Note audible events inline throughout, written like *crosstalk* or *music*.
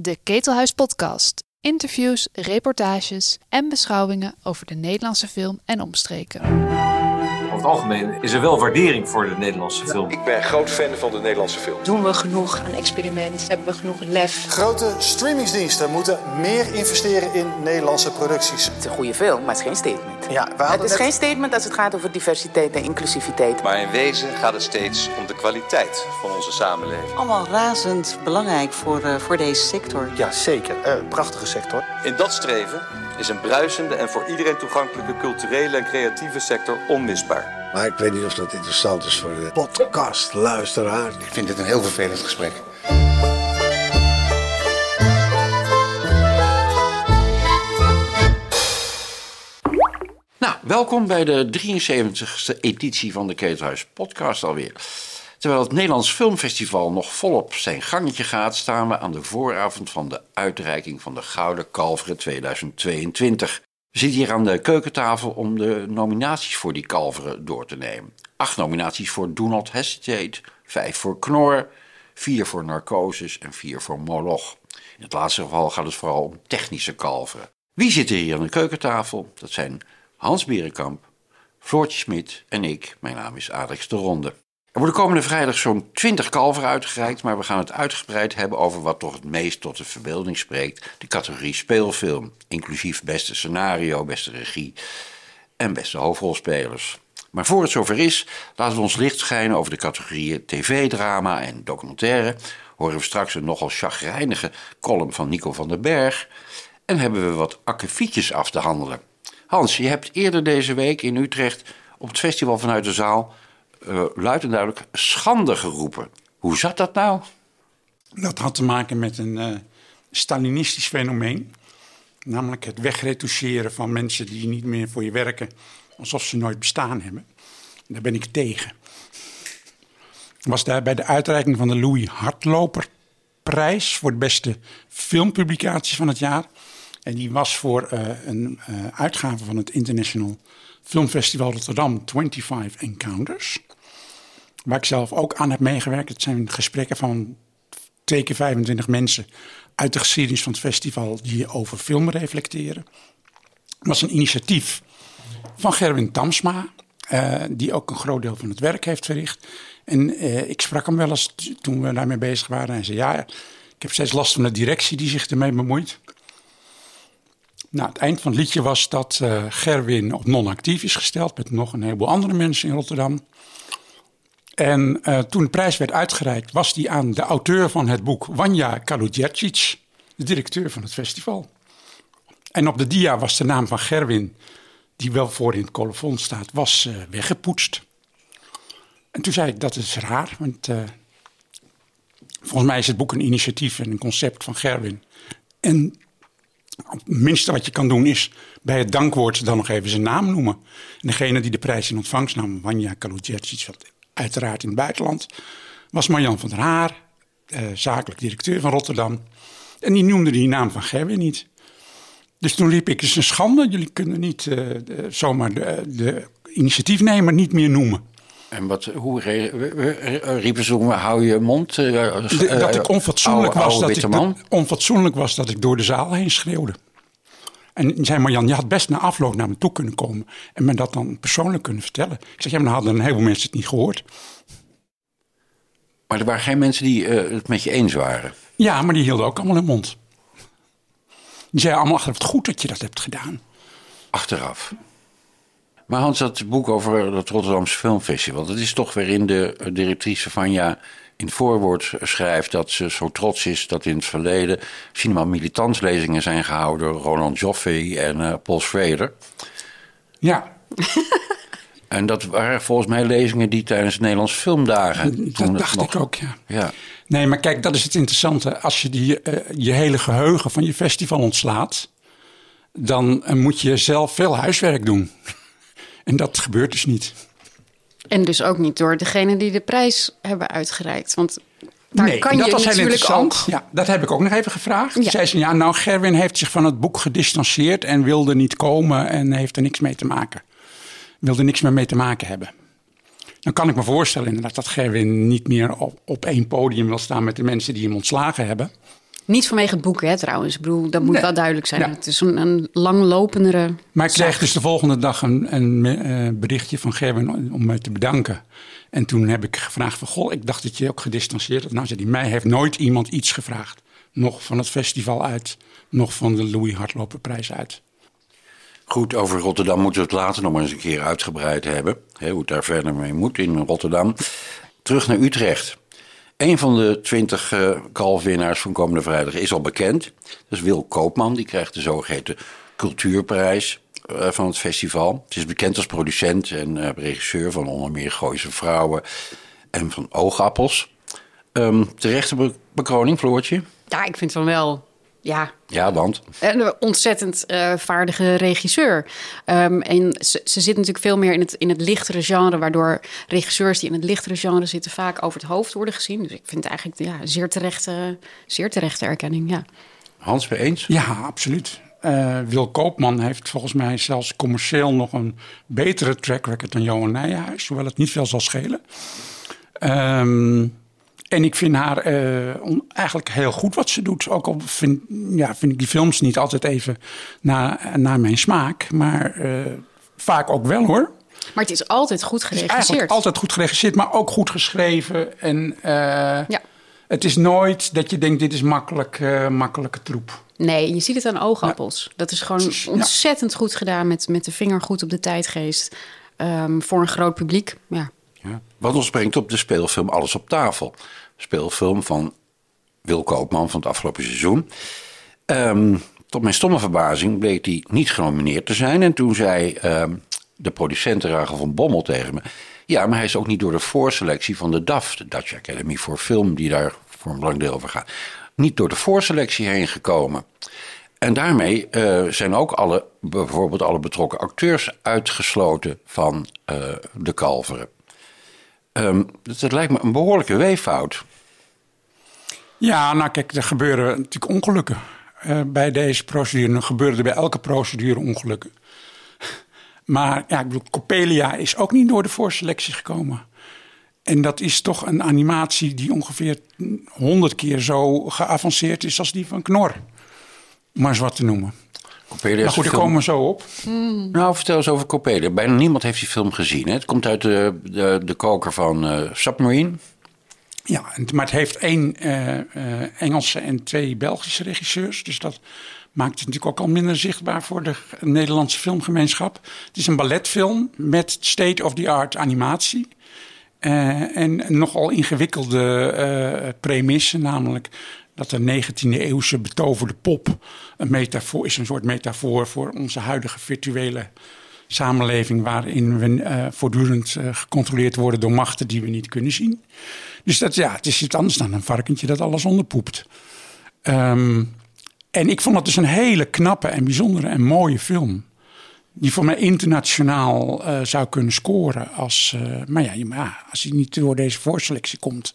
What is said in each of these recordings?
De Ketelhuis Podcast. Interviews, reportages en beschouwingen over de Nederlandse film en omstreken. Over het algemeen is er wel waardering voor de Nederlandse film. Ik ben groot fan van de Nederlandse film. Doen we genoeg aan experiment? Hebben we genoeg lef? Grote streamingsdiensten moeten meer investeren in Nederlandse producties. Het is een goede film, maar het is geen statement. Ja, we Het is net- geen statement als het gaat over diversiteit en inclusiviteit. Maar in wezen gaat het steeds om de kwaliteit van onze samenleving. Allemaal razend belangrijk voor, eh, voor deze sector. Ja, zeker. Eh, prachtige sector. In dat streven is een bruisende en voor iedereen toegankelijke culturele en creatieve sector onmisbaar. Maar ik weet niet of dat interessant is voor de podcastluisteraar. Ik vind dit een heel vervelend gesprek. Nou, welkom bij de 73ste editie van de Ketelhuis Podcast alweer. Terwijl het Nederlands Filmfestival nog volop zijn gangetje gaat, staan we aan de vooravond van de uitreiking van de Gouden Kalveren 2022. We zitten hier aan de keukentafel om de nominaties voor die kalveren door te nemen. Acht nominaties voor Do Not Hesitate, vijf voor Knor, vier voor Narcosis en vier voor Moloch. In het laatste geval gaat het vooral om technische kalveren. Wie zit er hier aan de keukentafel? Dat zijn Hans Berenkamp, Floortje Smit en ik. Mijn naam is Alex de Ronde. Worden komende vrijdag zo'n 20 kalveren uitgereikt, maar we gaan het uitgebreid hebben over wat toch het meest tot de verbeelding spreekt: de categorie speelfilm, inclusief beste scenario, beste regie en beste hoofdrolspelers. Maar voor het zover is, laten we ons licht schijnen over de categorieën tv-drama en documentaire. Horen we straks een nogal chagrijnige column van Nico van den Berg. En hebben we wat akkefietjes af te handelen. Hans, je hebt eerder deze week in Utrecht op het festival vanuit de zaal eh, luid en duidelijk schande geroepen. Hoe zat dat nou? Dat had te maken met een eh, Stalinistisch fenomeen. Namelijk het wegretoucheren van mensen die niet meer voor je werken. alsof ze nooit bestaan hebben. Daar ben ik tegen. Was daar bij de uitreiking van de Louis Hartloperprijs. voor de beste filmpublicatie van het jaar. En die was voor eh, een uitgave van het International Filmfestival Rotterdam 25 Encounters. Waar ik zelf ook aan heb meegewerkt. Het zijn gesprekken van twee keer 25 mensen uit de geschiedenis van het festival die over film reflecteren. Het was een initiatief van Gerwin Tamsma, eh, die ook een groot deel van het werk heeft verricht. En eh, ik sprak hem wel eens toen we daarmee bezig waren. En zei: Ja, ik heb steeds last van de directie die zich ermee bemoeit. Nou, het eind van het liedje was dat eh, Gerwin op non-actief is gesteld met nog een heleboel andere mensen in Rotterdam. En eh, toen de prijs werd uitgereikt, was die aan de auteur van het boek, Wanja Kaludjercic, de directeur van het festival. En op de dia was de naam van Gerwin, die wel voor in het colofon staat, was eh, weggepoetst. En toen zei ik, dat is raar, want eh, volgens mij is het boek een initiatief en een concept van Gerwin. En het minste wat je kan doen is bij het dankwoord dan nog even zijn naam noemen. En degene die de prijs in ontvangst nam, Wanja Kaludjercic, wat uiteraard in het buitenland, was Marjan van der Haar, eh, zakelijk directeur van Rotterdam. En die noemde die naam van Gerwin niet. Dus toen riep ik, het is een schande, jullie kunnen niet eh, de- zomaar de, de initiatiefnemer niet meer noemen. En wat, hoe re- riepen ze toen, hou je mond? eh, De- eh, dat ik onfatsoenlijk, oude- was, oude dat ik, onfatsoenlijk was dat ik door de zaal heen schreeuwde. En zei Marjan, je had best na afloop naar me toe kunnen komen en me dat dan persoonlijk kunnen vertellen. Ik zeg, ja, maar dan hadden een heleboel mensen het niet gehoord. Maar er waren geen mensen die eh, het met je eens waren. Ja, maar die hielden ook allemaal hun mond. Die zeiden allemaal, ach, wat goed dat je dat hebt gedaan. Achteraf. Maar Hans, dat boek over het Rotterdamse Filmfestival... dat is toch waarin de eh, directrice van ja in het voorwoord schrijft... dat ze zo trots is dat in het verleden... cinema militantslezingen zijn gehouden... door Roland Joffe en eh, Paul Schrader. Ja, *laughs* En dat waren volgens mij lezingen die tijdens de Nederlandse filmdagen... toen dat dacht nog- ik ook, ja. Ja. Nee, maar kijk, dat is het interessante. Als je die, eh, je hele geheugen van je festival ontslaat... dan eh, moet je zelf veel huiswerk doen. *laughs* En dat gebeurt dus niet. En dus ook niet door degene die de prijs hebben uitgereikt. Want daar nee, kan dat je was heel interessant. ook. Ja, dat heb ik ook nog even gevraagd. Ja. Ja. Zei ze, ja, nou, Gerwin heeft zich van het boek gedistanceerd en wilde niet komen en heeft er niks mee te maken. Wilde niks meer mee te maken hebben. Dan kan ik me voorstellen inderdaad dat Gerwin niet meer op, op één podium wil staan met de mensen die hem ontslagen hebben. Niet vanwege het boek, hè, trouwens. Ik bedoel, dat moet Nee. wel duidelijk zijn. Ja. Het is een, een langlopendere... Maar ik kreeg dus de volgende dag een, een eh, berichtje van Gerwin om mij te bedanken. En toen heb ik gevraagd van, goh, ik dacht dat je ook gedistanceerd had. Nou, zei hij, mij heeft nooit iemand iets gevraagd. Nog van het festival uit, nog van de Louis Hardloperprijs uit. Goed, over Rotterdam moeten we het later nog maar eens een keer uitgebreid hebben. Hè, hoe het daar verder mee moet in Rotterdam. Terug naar Utrecht. Een van de twintig eh kalfwinnaars van komende vrijdag is al bekend. Dat is Wil Koopman. Die krijgt de zogeheten cultuurprijs eh, van het festival. Ze is bekend als producent en eh, regisseur van onder meer Gooise Vrouwen en van Oogappels. Ehm terechte be- bekroning, Floortje? Ja, ik vind van wel... Ja, Ja, want een ontzettend eh, vaardige regisseur. Ehm, en ze, ze zit natuurlijk veel meer in het, in het lichtere genre... waardoor regisseurs die in het lichtere genre zitten... vaak over het hoofd worden gezien. Dus ik vind het eigenlijk ja, zeer, terechte, zeer terechte erkenning, ja. Hans, mee eens? Ja, absoluut. Eh, Wil Koopman heeft volgens mij zelfs commercieel nog een betere track record dan Johan Nijenhuis. Hoewel het niet veel zal schelen. Ehm, en ik vind haar eh, eigenlijk heel goed wat ze doet. Ook al vind, ja, vind ik die films niet altijd even naar naar mijn smaak. Maar eh, vaak ook wel hoor. Maar het is altijd goed geregisseerd. altijd goed geregisseerd, maar ook goed geschreven. En eh, Ja. het is nooit dat je denkt, dit is makkelijk, makkelijke troep. Nee, je ziet het aan oogappels. Dat is gewoon ja. ontzettend goed gedaan met, met de vinger goed op de tijdgeest. Ehm, voor een groot publiek. Ja. Ja. Wat ons brengt op de speelfilm Alles op tafel. Speelfilm van Wil Koopman van het afgelopen seizoen. Ehm, tot mijn stomme verbazing bleek die niet genomineerd te zijn. En toen zei ehm, de producent van Bommel tegen me... Ja, maar hij is ook niet door de voorselectie van de DAF... de Dutch Academy voor Film, die daar voor een belangrijk deel over gaat... niet door de voorselectie heen gekomen. En daarmee eh, zijn ook alle, bijvoorbeeld alle betrokken acteurs uitgesloten van eh, de kalveren. Ehm, dus dat lijkt me een behoorlijke weeffout. Ja, nou kijk, er gebeuren natuurlijk ongelukken eh, bij deze procedure. Er gebeuren er bij elke procedure ongelukken. *laughs* Maar ja, ik bedoel, Coppelia is ook niet door de voorselectie gekomen. En dat is toch een animatie die ongeveer honderd keer zo geavanceerd is als die van Knor. Maar eens wat te noemen. Coppelia Maar goed, daar film- komen we zo op. Nou, vertel eens over Coppelia. Bijna niemand heeft die film gezien. Hè? Het komt uit de, de, de koker van eh, Submarine. Ja, maar het heeft één eh, eh, Engelse en twee Belgische regisseurs. Dus dat maakt het natuurlijk ook al minder zichtbaar voor de Nederlandse filmgemeenschap. Het is een balletfilm met state-of-the-art animatie. En nogal ingewikkelde eh premisse, namelijk dat de 19e eeuwse betoverde pop een metafoor is, een soort metafoor voor onze huidige virtuele samenleving, waarin we eh, voortdurend eh, gecontroleerd worden door machten die we niet kunnen zien. Dus dat, ja, het is iets anders dan een varkentje dat alles onderpoept. Ehm, en ik vond het dus een hele knappe en bijzondere en mooie film. Die voor mij internationaal eh, zou kunnen scoren. Als, maar ja, als hij niet door deze voorselectie komt,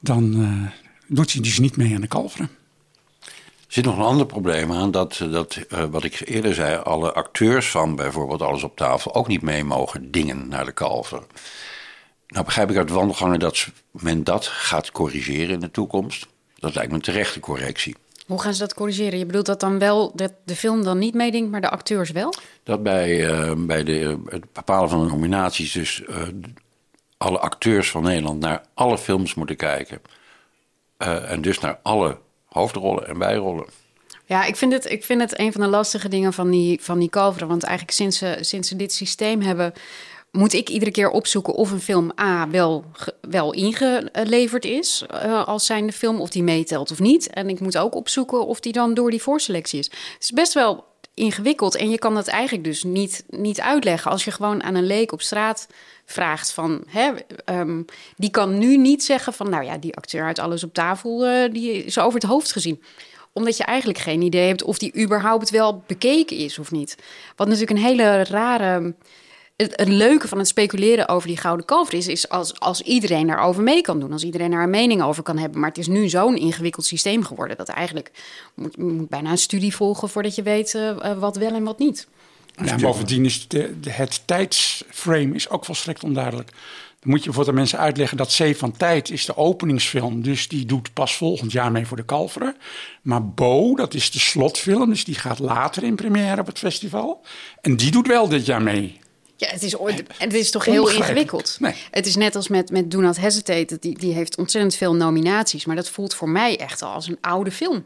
dan doet hij dus niet mee aan de kalveren. Er zit nog een ander probleem aan. Dat, dat eh, wat ik eerder zei, alle acteurs van bijvoorbeeld Alles op tafel ook niet mee mogen dingen naar de kalver. Nou begrijp ik uit wandelgangen dat men dat gaat corrigeren in de toekomst. Dat lijkt me een terechte correctie. Hoe gaan ze dat corrigeren? Je bedoelt dat dan wel dat de film dan niet meedenkt, maar de acteurs wel? Dat bij, eh, bij de, het bepalen van de nominaties dus eh, alle acteurs van Nederland naar alle films moeten kijken. Eh, en dus naar alle hoofdrollen en bijrollen. Ja, ik vind het, ik vind het een van de lastige dingen van die, van die kalveren. Want eigenlijk sinds ze, sinds ze dit systeem hebben... moet ik iedere keer opzoeken of een film A wel, wel ingeleverd is... eh, als zijnde film, of die meetelt of niet. En ik moet ook opzoeken of die dan door die voorselectie is. Het is best wel ingewikkeld en je kan dat eigenlijk dus niet, niet uitleggen... als je gewoon aan een leek op straat vraagt van... Hè, ehm, die kan nu niet zeggen van... nou ja, die acteur uit Alles op tafel, eh, die is over het hoofd gezien omdat je eigenlijk geen idee hebt of die überhaupt wel bekeken is of niet. Wat natuurlijk een hele rare. Het, het leuke van het speculeren over die gouden kalver is, is als, als iedereen daarover mee kan doen. Als iedereen daar een mening over kan hebben. Maar het is nu zo'n ingewikkeld systeem geworden dat eigenlijk moet, je moet bijna een studie volgen voordat je weet eh, eh, wat wel en wat niet. Ja, en bovendien is de, de- het tijdsframe is ook volstrekt onduidelijk. Dan moet je voor de mensen uitleggen dat Zee van Tijd is de openingsfilm. Dus die doet pas volgend jaar mee voor de Kalveren. Maar Bo, dat is de slotfilm. Dus die gaat later in première op het festival. En die doet wel dit jaar mee. Ja, het is, ooit, het is toch heel ingewikkeld. Nee. Het is net als met, met Do Not Hesitate. Die, die heeft ontzettend veel nominaties. Maar dat voelt voor mij echt al als een oude film.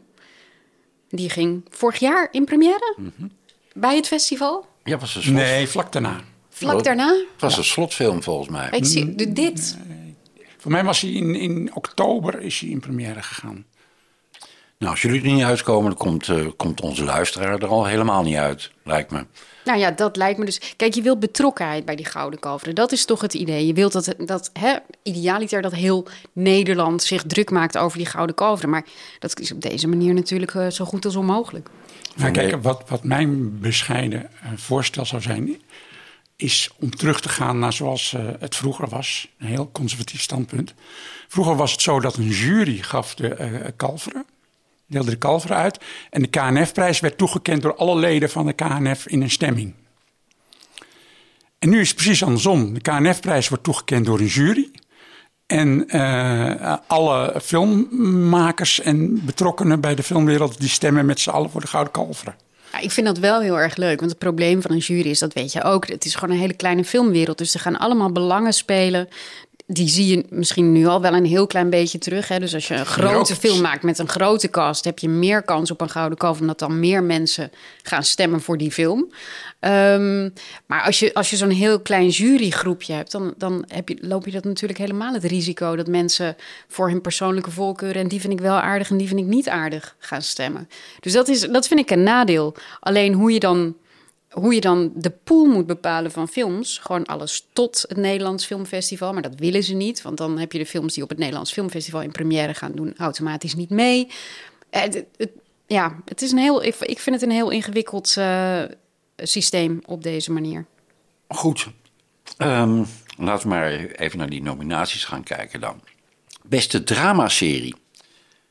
Die ging vorig jaar in première bij het festival. Ja, was een slot. Nee, vlak daarna. Vlak Oh. daarna. Het was een slotfilm volgens mij. Ik zie de- dit. Voor mij was hij in, in oktober is hij in première gegaan. Nou, als jullie er niet uitkomen, dan komt, eh, komt onze luisteraar er al helemaal niet uit, lijkt me. Nou ja, dat lijkt me dus. Kijk, je wilt betrokkenheid bij die Gouden Kalveren. Dat is toch het idee. Je wilt dat, dat hè, idealiter dat heel Nederland zich druk maakt over die Gouden Kalveren. Maar dat is op deze manier natuurlijk eh, zo goed als onmogelijk. Maar kijk, wat, wat mijn bescheiden eh, voorstel zou zijn, is om terug te gaan naar zoals eh, het vroeger was. Een heel conservatief standpunt. Vroeger was het zo dat een jury gaf de eh kalveren, deelde de kalveren uit. En de KNF-prijs werd toegekend door alle leden van de KNF in een stemming. En nu is het precies andersom. De KNF-prijs wordt toegekend door een jury. En eh, alle filmmakers en betrokkenen bij de filmwereld... die stemmen met z'n allen voor de Gouden Kalveren. Ja, ik vind dat wel heel erg leuk. Want het probleem van een jury is, dat weet je ook. Het is gewoon een hele kleine filmwereld. Dus er gaan allemaal belangen spelen. Die zie je misschien nu al wel een heel klein beetje terug. Hè? Dus als je een grote film maakt met een grote cast, heb je meer kans op een gouden kalf, omdat dan meer mensen gaan stemmen voor die film. Ehm, maar als je, als je zo'n heel klein jurygroepje hebt, dan, dan heb je, loop je dat natuurlijk helemaal het risico dat mensen voor hun persoonlijke voorkeuren en die vind ik wel aardig en die vind ik niet aardig gaan stemmen. Dus dat, is, dat vind ik een nadeel. Alleen hoe je dan hoe je dan de pool moet bepalen van films. Gewoon alles tot het Nederlands Filmfestival. Maar dat willen ze niet. Want dan heb je de films die op het Nederlands Filmfestival in première gaan doen... automatisch niet mee. Eh, ja, het is een heel, ik, ik vind het een heel ingewikkeld eh, systeem op deze manier. Goed. Ehm, laten we maar even naar die nominaties gaan kijken dan. Beste dramaserie.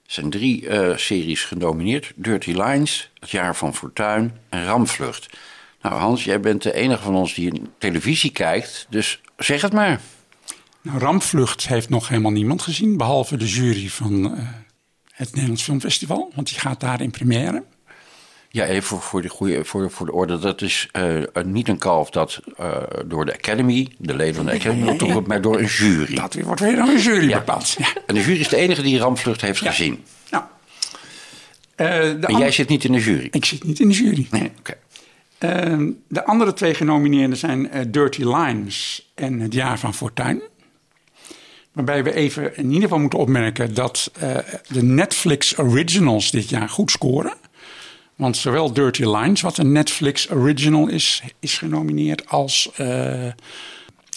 Er zijn drie eh, series genomineerd. Dirty Lines, Het Jaar van Fortuin en Ramvlucht. Nou Hans, jij bent de enige van ons die televisie kijkt. Dus zeg het maar. Nou, Rampvlucht heeft nog helemaal niemand gezien, behalve de jury van eh, het Nederlands Filmfestival, want die gaat daar in première. Ja, even voor, de, goede, voor, voor de orde. Dat is eh, niet een kalf dat eh, door de Academy, de leden van de Academy, maar door een jury. Dat weer- wordt weer door een jury bepaald. Ja. En de jury is de enige die Ramvlucht heeft gezien. Nou, de En jij zit niet in de jury. Ik zit niet in de jury. Nee, oké. Eh, de andere twee genomineerden zijn eh, Dirty Lines en Het Jaar van Fortuin. Waarbij we even in ieder geval moeten opmerken dat eh, de Netflix Originals dit jaar goed scoren. Want zowel Dirty Lines, wat een Netflix Original is, is genomineerd, als eh,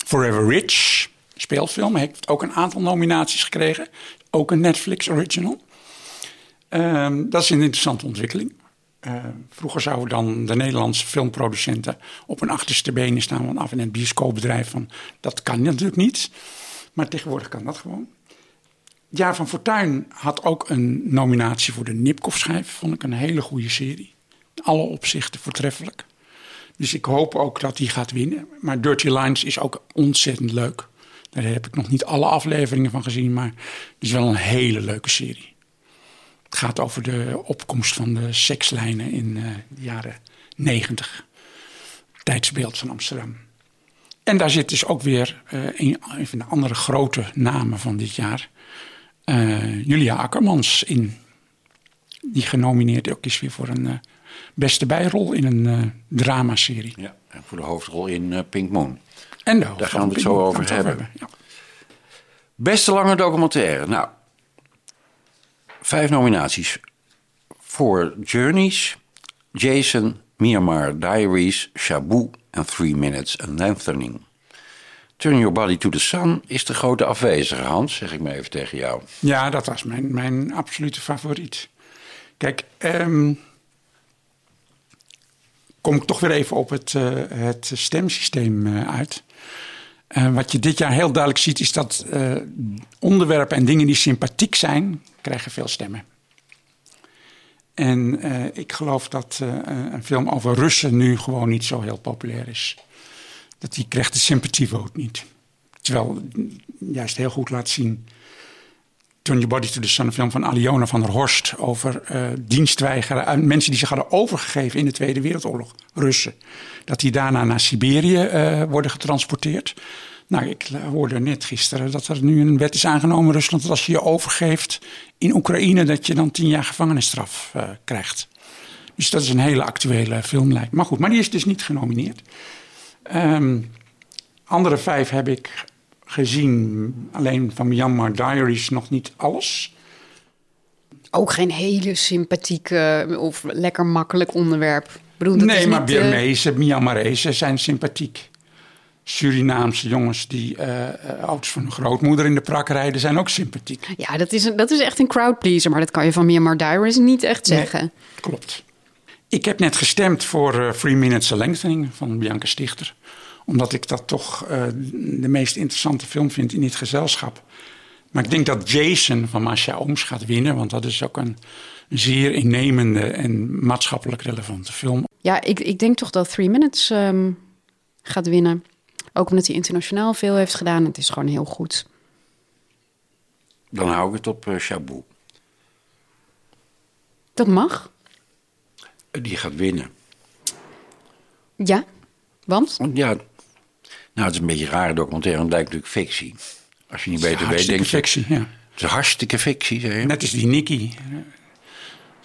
Forever Rich, speelfilm, heeft ook een aantal nominaties gekregen. Ook een Netflix Original. Ehm, dat is een interessante ontwikkeling. Eh, vroeger zouden dan de Nederlandse filmproducenten op hun achterste benen staan vanaf in het bioscoopbedrijf. Van, dat kan natuurlijk niet. Maar tegenwoordig kan dat gewoon. Jaar van Fortuin had ook een nominatie voor de Nipkoff-schijf. Vond ik een hele goede serie. In alle opzichten voortreffelijk. Dus ik hoop ook dat die gaat winnen. Maar Dirty Lines is ook ontzettend leuk. Daar heb ik nog niet alle afleveringen van gezien, maar het is wel een hele leuke serie. Het gaat over de opkomst van de sekslijnen in eh, de jaren negentig. Tijdsbeeld van Amsterdam. En daar zit dus ook weer eh, een, een van de andere grote namen van dit jaar. eh, Julia Akkermans in. Die genomineerd ook is weer voor een beste bijrol in een dramaserie. Ja, en voor de hoofdrol in Pink Moon. En de Daar gaan we het zo over hebben. Beste lange documentaire. Nou, vijf nominaties. Voor Journeys, Jason, Myanmar Diaries, Shabu en Three Minutes and Lengthening. Turn Your Body to the Sun is de grote afwezige, Hans, zeg ik maar even tegen jou. Ja, dat was mijn, mijn absolute favoriet. Kijk, ehm, kom ik toch weer even op het, eh, het stemsysteem eh, uit. Eh, wat je dit jaar heel duidelijk ziet, is dat onderwerpen en dingen die sympathiek zijn, krijgen veel stemmen. En eh, ik geloof dat eh, een film over Russen nu gewoon niet zo heel populair is. Dat die krijgt de sympathievoot niet. Terwijl juist heel goed laat zien. Turn Your Body to the een film van Aliona van der Horst. over uh, dienstweigeren. mensen die zich hadden overgegeven in de Tweede Wereldoorlog, Russen. Dat die daarna naar Siberië worden getransporteerd. Nou, ik hoorde net gisteren dat er nu een wet is aangenomen in Rusland. dat als je je overgeeft in Oekraïne. dat je dan tien jaar gevangenisstraf uh, krijgt. Dus dat is een hele actuele film, lijkt Maar goed, maar die is dus niet genomineerd. Um, andere vijf heb ik gezien. Alleen van Myanmar Diaries nog niet alles. Ook geen hele sympathieke of lekker makkelijk onderwerp. Bedoel, nee, maar Birmezen, uh... Myanmarese zijn sympathiek. Surinaamse jongens die uh, auto's van hun grootmoeder in de prak rijden, zijn ook sympathiek. Ja, dat is, een, dat is echt een crowdpleaser, maar dat kan je van Myanmar Diaries niet echt zeggen. Nee, klopt. Ik heb net gestemd voor uh, Three Minutes Lengthening van Bianca Stichter omdat ik dat toch uh, de meest interessante film vind in dit gezelschap. Maar ik denk dat Jason van Masha Ooms gaat winnen. Want dat is ook een zeer innemende en maatschappelijk relevante film. Ja, ik, ik denk toch dat Three Minutes um, gaat winnen. Ook omdat hij internationaal veel heeft gedaan. Het is gewoon heel goed. Dan hou ik het op uh, Shabu. Dat mag. Die gaat winnen. Ja, want? Ja, nou, het is een beetje een rare documentaire, want het lijkt natuurlijk fictie. Als je niet beter weet, denk je... fictie, ja. Het is hartstikke fictie, zeg je. Net als die Nicky.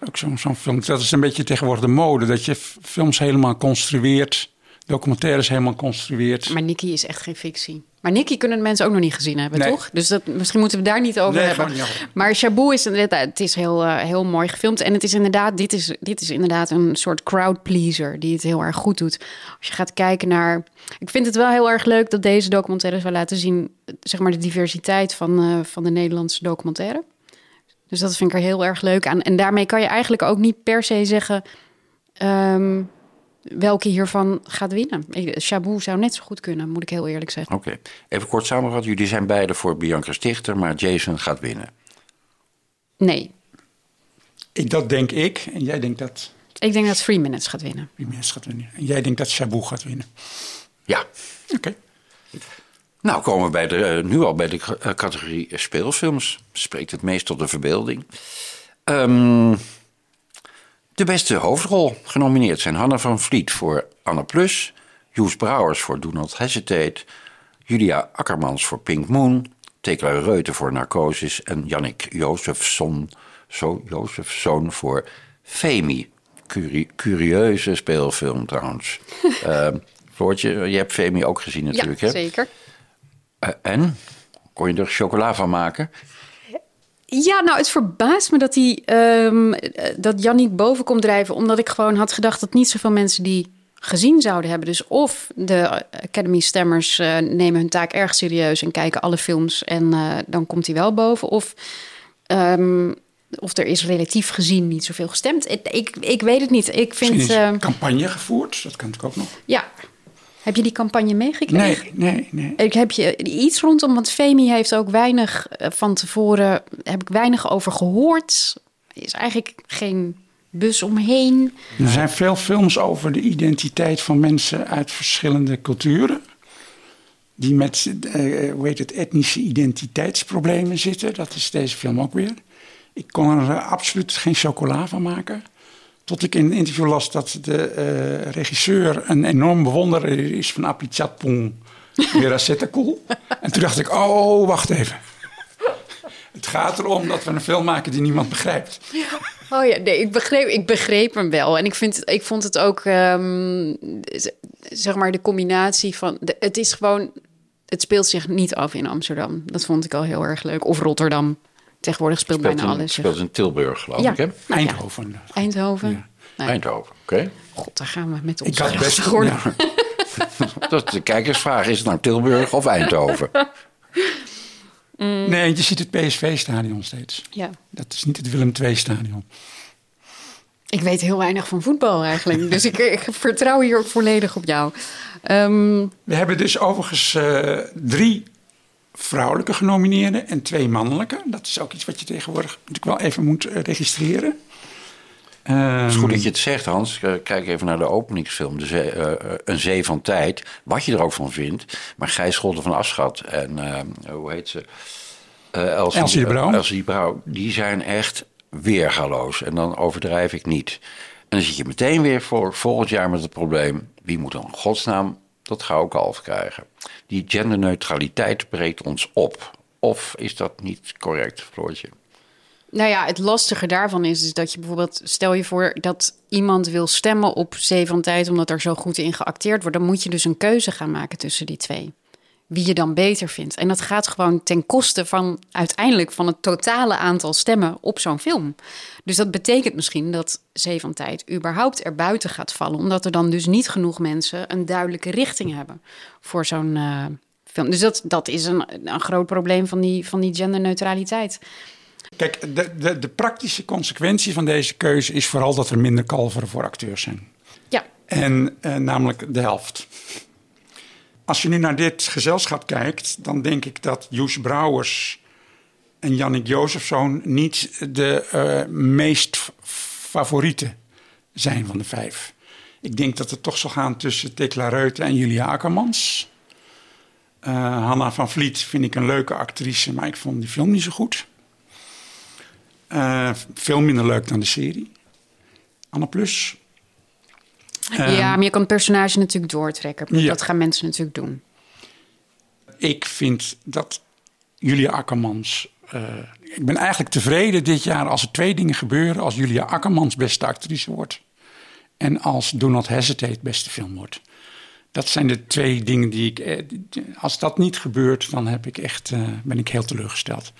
Ook zo'n zo film. Dat is een beetje tegenwoordig de mode. Dat je films helemaal construeert. Documentaires helemaal construeert. Maar Nicky is echt geen fictie. Maar Nicky kunnen de mensen ook nog niet gezien hebben, nee. toch? Dus dat, misschien moeten we daar niet over nee, hebben. Niet over. Maar Shabu is inderdaad, het is heel, uh, heel mooi gefilmd. En het is inderdaad, dit is, dit is inderdaad een soort crowd pleaser die het heel erg goed doet. Als je gaat kijken naar. Ik vind het wel heel erg leuk dat deze documentaires wel laten zien, zeg maar, de diversiteit van, uh, van de Nederlandse documentaire. Dus dat vind ik er heel erg leuk aan. En daarmee kan je eigenlijk ook niet per se zeggen. Um, welke hiervan gaat winnen. Shabu zou net zo goed kunnen, moet ik heel eerlijk zeggen. Oké, okay. even kort samengevat. Jullie zijn beide voor Bianca Stichter, maar Jason gaat winnen. Nee. Ik, dat denk ik. En jij denkt dat... Ik denk dat Three Minutes gaat winnen. Three Minutes gaat winnen. En jij denkt dat Shabu gaat winnen. Ja. Oké. Okay. Nou komen we bij de, uh, nu al bij de uh, categorie speelfilms. Spreekt het meest tot de verbeelding. Um, de beste hoofdrol genomineerd zijn Hanna van Vliet voor Anne Plus, Joes Brouwers voor Do Not Hesitate, Julia Akkermans voor Pink Moon, Tekla Reuten voor Narcosis en Jannik Jozefson, zo Jozefson voor Femi. Curie, curieuze speelfilm trouwens. uh, *laughs* Floortje, je hebt Femi ook gezien natuurlijk, ja, hè? zeker. Uh, en? Kon je er chocola van maken? Ja, nou, het verbaast me dat, die, um, dat Janniek boven komt drijven. Omdat ik gewoon had gedacht dat niet zoveel mensen die gezien zouden hebben. Dus of de Academy-stemmers uh, nemen hun taak erg serieus en kijken alle films en uh, dan komt hij wel boven. Of, um, of er is relatief gezien niet zoveel gestemd. Ik, ik, ik weet het niet. Ik vind. Uh, campagne gevoerd, dat kan ik ook nog. Ja. Heb je die campagne meegekregen? Nee, nee, nee. Ik heb je iets rondom, want Femi heeft ook weinig van tevoren, heb ik weinig over gehoord. Er is eigenlijk geen bus omheen. Er zijn veel films over de identiteit van mensen uit verschillende culturen. Die met, uh, hoe heet het, etnische identiteitsproblemen zitten. Dat is deze film ook weer. Ik kon er absoluut geen chocola van maken. Tot ik in een interview las dat de uh, regisseur een enorm bewonderer is van Apichatpong Werasetakul. *laughs* en toen dacht ik, oh, wacht even. Het gaat erom dat we een film maken die niemand begrijpt. Oh ja, nee, ik begreep, ik begreep hem wel. En ik, vind, ik vond het ook, um, zeg maar, de combinatie van... De, het is gewoon, het speelt zich niet af in Amsterdam. Dat vond ik al heel erg leuk. Of Rotterdam. Tegenwoordig speelt, speelt bijna in, alles. speelt in Tilburg, geloof ja. ik, hè? Eindhoven. Ja. Eindhoven. Ja. Nee. Eindhoven, oké. Okay. God, daar gaan we met ons. Ik had best geworden. Ja. *laughs* Dat is de kijkersvraag. Is het nou Tilburg of Eindhoven? *laughs* Mm. Nee, je ziet het PSV-stadion steeds. Ja. Dat is niet het Willem II-stadion. Ik weet heel weinig van voetbal eigenlijk. dus ik, ik, vertrouw hier ook volledig op jou. Um... We hebben dus overigens uh, drie vrouwelijke genomineerden en twee mannelijke. Dat is ook iets wat je tegenwoordig natuurlijk wel even moet uh, registreren. Uh, Het is goed dat je het zegt, Hans. Eh, Kijk even naar de openingsfilm, de zee, eh, eh, Een Zee van Tijd. Wat je er ook van vindt. Maar Gijs Scholten van Aschat en, eh, hoe heet ze? Eh, Elsie, Elsie de Brouw. Elsie de Brouw. Die zijn echt weergaloos. En dan overdrijf ik niet. En dan zit je meteen weer voor volgend jaar met het probleem... wie moet dan godsnaam dat gouden kalf krijgen? Die genderneutraliteit breekt ons op. Of is dat niet correct, Floortje? Nou ja, het lastige daarvan is, dat je bijvoorbeeld... stel je voor dat iemand wil stemmen op Zee van Tijd... omdat er zo goed in geacteerd wordt... dan moet je dus een keuze gaan maken tussen die twee. Wie je dan beter vindt. En dat gaat gewoon ten koste van uiteindelijk... van het totale aantal stemmen op zo'n film. Dus dat betekent misschien dat Zee van Tijd... überhaupt erbuiten gaat vallen... omdat er dan dus niet genoeg mensen... een duidelijke richting hebben voor zo'n eh, film. Dus dat, dat is een, een groot probleem van die, van die genderneutraliteit. Kijk, de, de, de praktische consequentie van deze keuze is vooral dat er minder kalveren voor acteurs zijn. Ja. En eh, namelijk de helft. Als je nu naar dit gezelschap kijkt, dan denk ik dat Joes Brouwers en Jannik Jozefzoon niet de eh, meest f- favorieten zijn van de vijf. Ik denk dat het toch zal gaan tussen Tekla Reuten en Julia Akkermans. Eh, Hanna van Vliet vind ik een leuke actrice, maar ik vond die film niet zo goed. Eh, veel minder leuk dan de serie. Anna Plus. Ehm, ja, maar je kan het personage natuurlijk doortrekken. Ja. Dat gaan mensen natuurlijk doen. Ik vind dat Julia Akkermans. eh, ik ben eigenlijk tevreden dit jaar als er twee dingen gebeuren. Als Julia Akkermans beste actrice wordt. En als Do Not Hesitate beste film wordt. Dat zijn de twee dingen die ik. eh, Als dat niet gebeurt, dan heb ik echt, eh, ben ik heel teleurgesteld.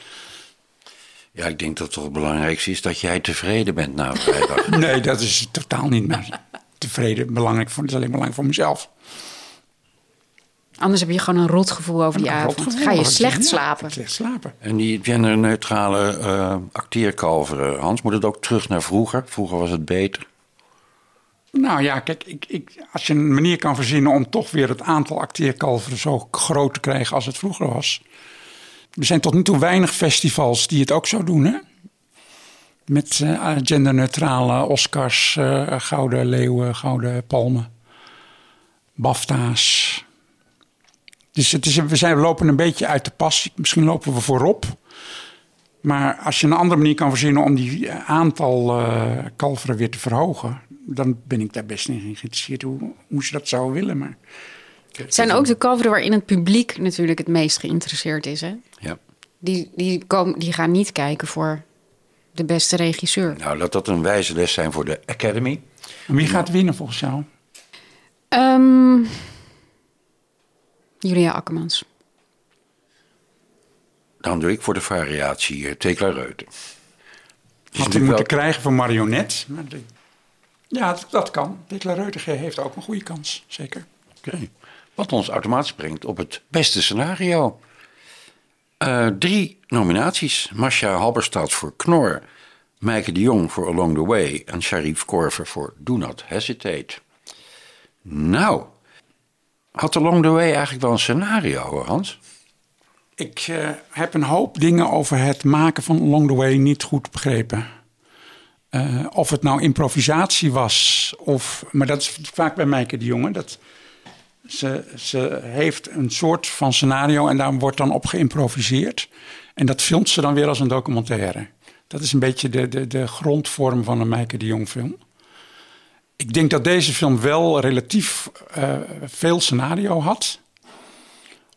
Ja, ik denk dat het toch het belangrijkste is dat jij tevreden bent na vrijdag. *laughs* Nee, dat is totaal niet meer tevreden. Belangrijk voor, dat is alleen belangrijk voor mezelf. Anders heb je gewoon een rotgevoel over die avond. rotgevoel, Ga je slecht ja, slapen. Slecht slapen. En die genderneutrale eh acteerkalveren, Hans, moet het ook terug naar vroeger? Vroeger was het beter. Nou ja, kijk, ik, ik, als je een manier kan verzinnen om toch weer het aantal acteerkalveren zo groot te krijgen als het vroeger was. Er zijn tot nu toe weinig festivals die het ook zo doen, hè? Met eh, genderneutrale Oscars, eh, gouden leeuwen, gouden palmen, BAFTA's. Dus het is, we, zijn, we lopen een beetje uit de pas. Misschien lopen we voorop. Maar als je een andere manier kan verzinnen om die eh, aantal eh, kalveren weer te verhogen, dan ben ik daar best in geïnteresseerd hoe, hoe ze dat zouden willen. Maar Het zijn ook de kalveren waarin het publiek natuurlijk het meest geïnteresseerd is. Hè? Ja. Die, die, komen, die gaan niet kijken voor de beste regisseur. Nou, laat dat een wijze les zijn voor de Academy. En wie gaat winnen volgens jou? Ehm, Julia Akkermans. Dan doe ik voor de variatie Tekla Reuten. Had hij moeten krijgen voor marionet. Ja, dat, dat kan. Dekla Reuter heeft ook een goede kans, zeker. Oké. Wat ons automatisch brengt op het beste scenario. Eh, drie nominaties. Masha Halberstad voor Knor. Meike de Jong voor Along the Way. En Sharif Korver voor Do Not Hesitate. Nou, had Along the Way eigenlijk wel een scenario, Hans? Ik eh, heb een hoop dingen over het maken van Along the Way niet goed begrepen. Eh, of het nou improvisatie was, of, maar dat is vaak bij Meike de Jonge. Dat ze, ze heeft een soort van scenario en daar wordt dan op geïmproviseerd. En dat filmt ze dan weer als een documentaire. Dat is een beetje de, de, de grondvorm van een Meike de Jong film. Ik denk dat deze film wel relatief eh, veel scenario had.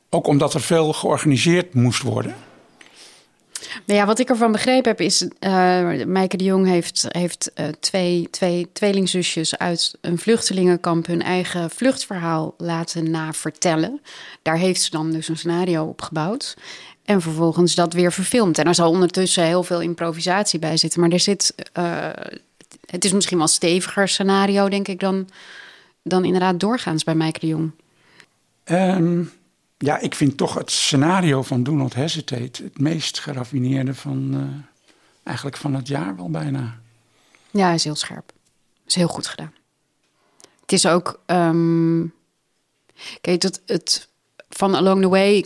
Ook omdat er veel georganiseerd moest worden. Nou ja, wat ik ervan begrepen heb is... eh Meike de Jong heeft, heeft eh, twee, twee tweelingzusjes uit een vluchtelingenkamp... hun eigen vluchtverhaal laten navertellen. Daar heeft ze dan dus een scenario op gebouwd. En vervolgens dat weer verfilmd. En er zal ondertussen heel veel improvisatie bij zitten. Maar er zit... eh, het is misschien wel steviger scenario, denk ik... dan, dan inderdaad doorgaans bij Meike de Jong. Ehm, ja, ik vind toch het scenario van Do Not Hesitate het meest geraffineerde van eh, eigenlijk van het jaar wel bijna. Ja, is heel scherp. Is heel goed gedaan. Het is ook. ehm, kijk, het, het van Along the Way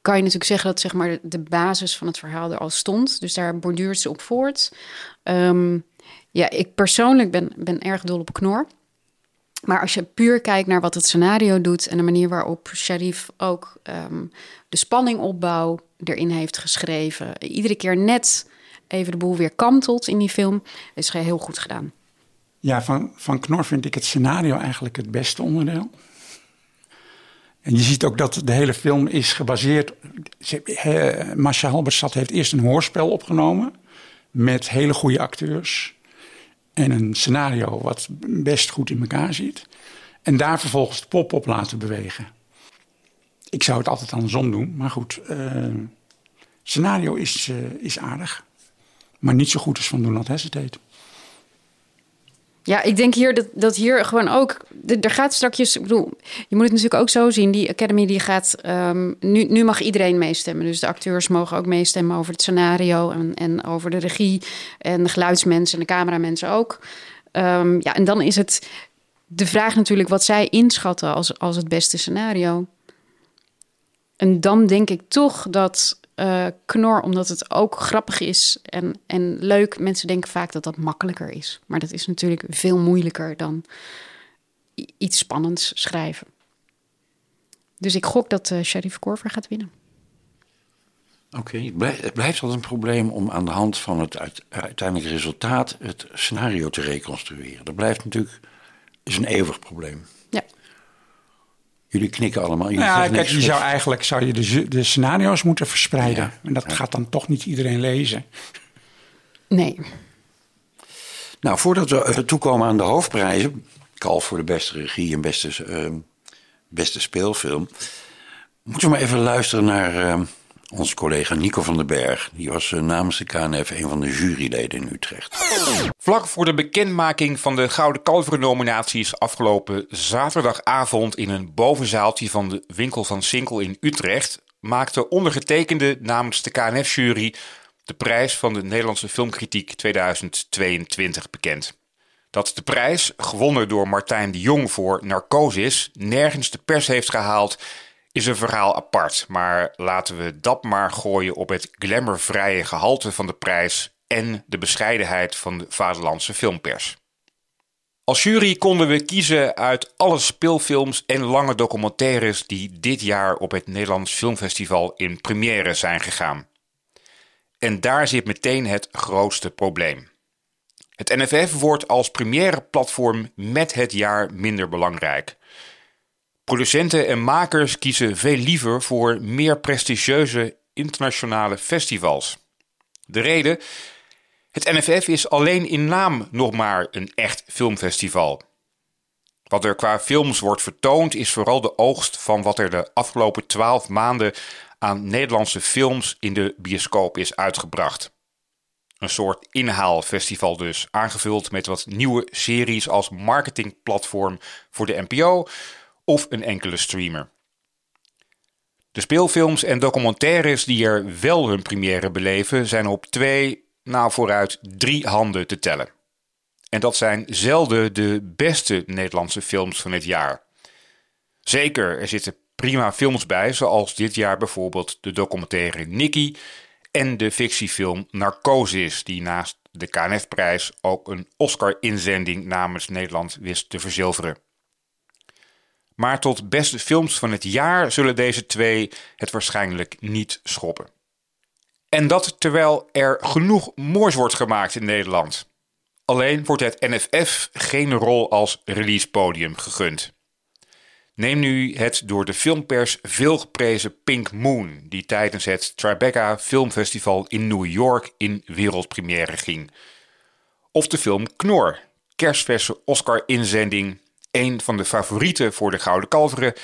kan je natuurlijk zeggen dat zeg maar de basis van het verhaal er al stond. Dus daar borduurt ze op voort. Ehm, Ja, ik persoonlijk ben, ben erg dol op Knor. Maar als je puur kijkt naar wat het scenario doet en de manier waarop Sharif ook um, de spanningopbouw erin heeft geschreven, iedere keer net even de boel weer kantelt in die film, is heel goed gedaan. Ja, van, van Knor vind ik het scenario eigenlijk het beste onderdeel. En je ziet ook dat de hele film is gebaseerd. Masha Halberstad heeft eerst een hoorspel opgenomen. Met hele goede acteurs. En een scenario wat best goed in elkaar zit. En daar vervolgens de pop op laten bewegen. Ik zou het altijd andersom doen. Maar goed, uh, scenario is, uh, is aardig. Maar niet zo goed als van Do Not Hesitate. Ja, ik denk hier dat, dat hier gewoon ook. Er gaat straks. Ik bedoel, je moet het natuurlijk ook zo zien. Die Academy die gaat. Um, nu, nu mag iedereen meestemmen. Dus de acteurs mogen ook meestemmen over het scenario. En, en over de regie. En de geluidsmensen en de cameramensen ook. Um, ja, en dan is het de vraag natuurlijk wat zij inschatten als, als het beste scenario. En dan denk ik toch dat uh, knor, omdat het ook grappig is en, en leuk. Mensen denken vaak dat dat makkelijker is. Maar dat is natuurlijk veel moeilijker dan iets spannends schrijven. Dus ik gok dat uh, Sharif Korver gaat winnen. Oké, het blijft altijd een probleem om aan de hand van het uiteindelijke resultaat het scenario te reconstrueren. Dat blijft natuurlijk is een eeuwig probleem. Jullie knikken allemaal. Jullie ja, kijk, je zou eigenlijk zou je de, de scenario's moeten verspreiden. en dat gaat dan toch niet iedereen lezen. Nee. Nou, voordat we toekomen aan de hoofdprijzen, Kalf voor de beste regie en beste, uh, beste speelfilm, moeten we maar even luisteren naar uh, onze collega Nico van den Berg. Die was uh, namens de KNF een van de juryleden in Utrecht. Vlak voor de bekendmaking van de Gouden Kalveren-nominaties afgelopen zaterdagavond in een bovenzaaltje van de winkel van Sinkel in Utrecht maakte ondergetekende namens de KNF-jury de prijs van de Nederlandse filmkritiek 2022 bekend. Dat de prijs, gewonnen door Martijn de Jong voor Narcosis, nergens de pers heeft gehaald is een verhaal apart. Maar laten we dat maar gooien op het glamourvrije gehalte van de prijs en de bescheidenheid van de vaderlandse filmpers. Als jury konden we kiezen uit alle speelfilms en lange documentaires die dit jaar op het Nederlands Filmfestival in première zijn gegaan. En daar zit meteen het grootste probleem. Het NFF wordt als première platform met het jaar minder belangrijk. Producenten en makers kiezen veel liever voor meer prestigieuze internationale festivals. De reden? Het NFF is alleen in naam nog maar een echt filmfestival. Wat er qua films wordt vertoond is vooral de oogst van wat er de afgelopen twaalf maanden aan Nederlandse films in de bioscoop is uitgebracht. Een soort inhaalfestival dus, aangevuld met wat nieuwe series als marketingplatform voor de NPO of een enkele streamer. De speelfilms en documentaires die er wel hun première beleven zijn op twee, nou vooruit drie handen te tellen. En dat zijn zelden de beste Nederlandse films van het jaar. Zeker, er zitten prima films bij, zoals dit jaar bijvoorbeeld de documentaire Nicky en de fictiefilm Narcosis, die naast de KNF-prijs ook een Oscar-inzending namens Nederland wist te verzilveren. Maar tot beste films van het jaar zullen deze twee het waarschijnlijk niet schoppen. En dat terwijl er genoeg moois wordt gemaakt in Nederland. Alleen wordt het NFF geen rol als releasepodium gegund. Neem nu het door de filmpers veel geprezen Pink Moon, die tijdens het Tribeca Filmfestival in New York in wereldpremière ging. Of de film Knor, kerstverse Oscar-inzending een van de favorieten voor de Gouden Kalveren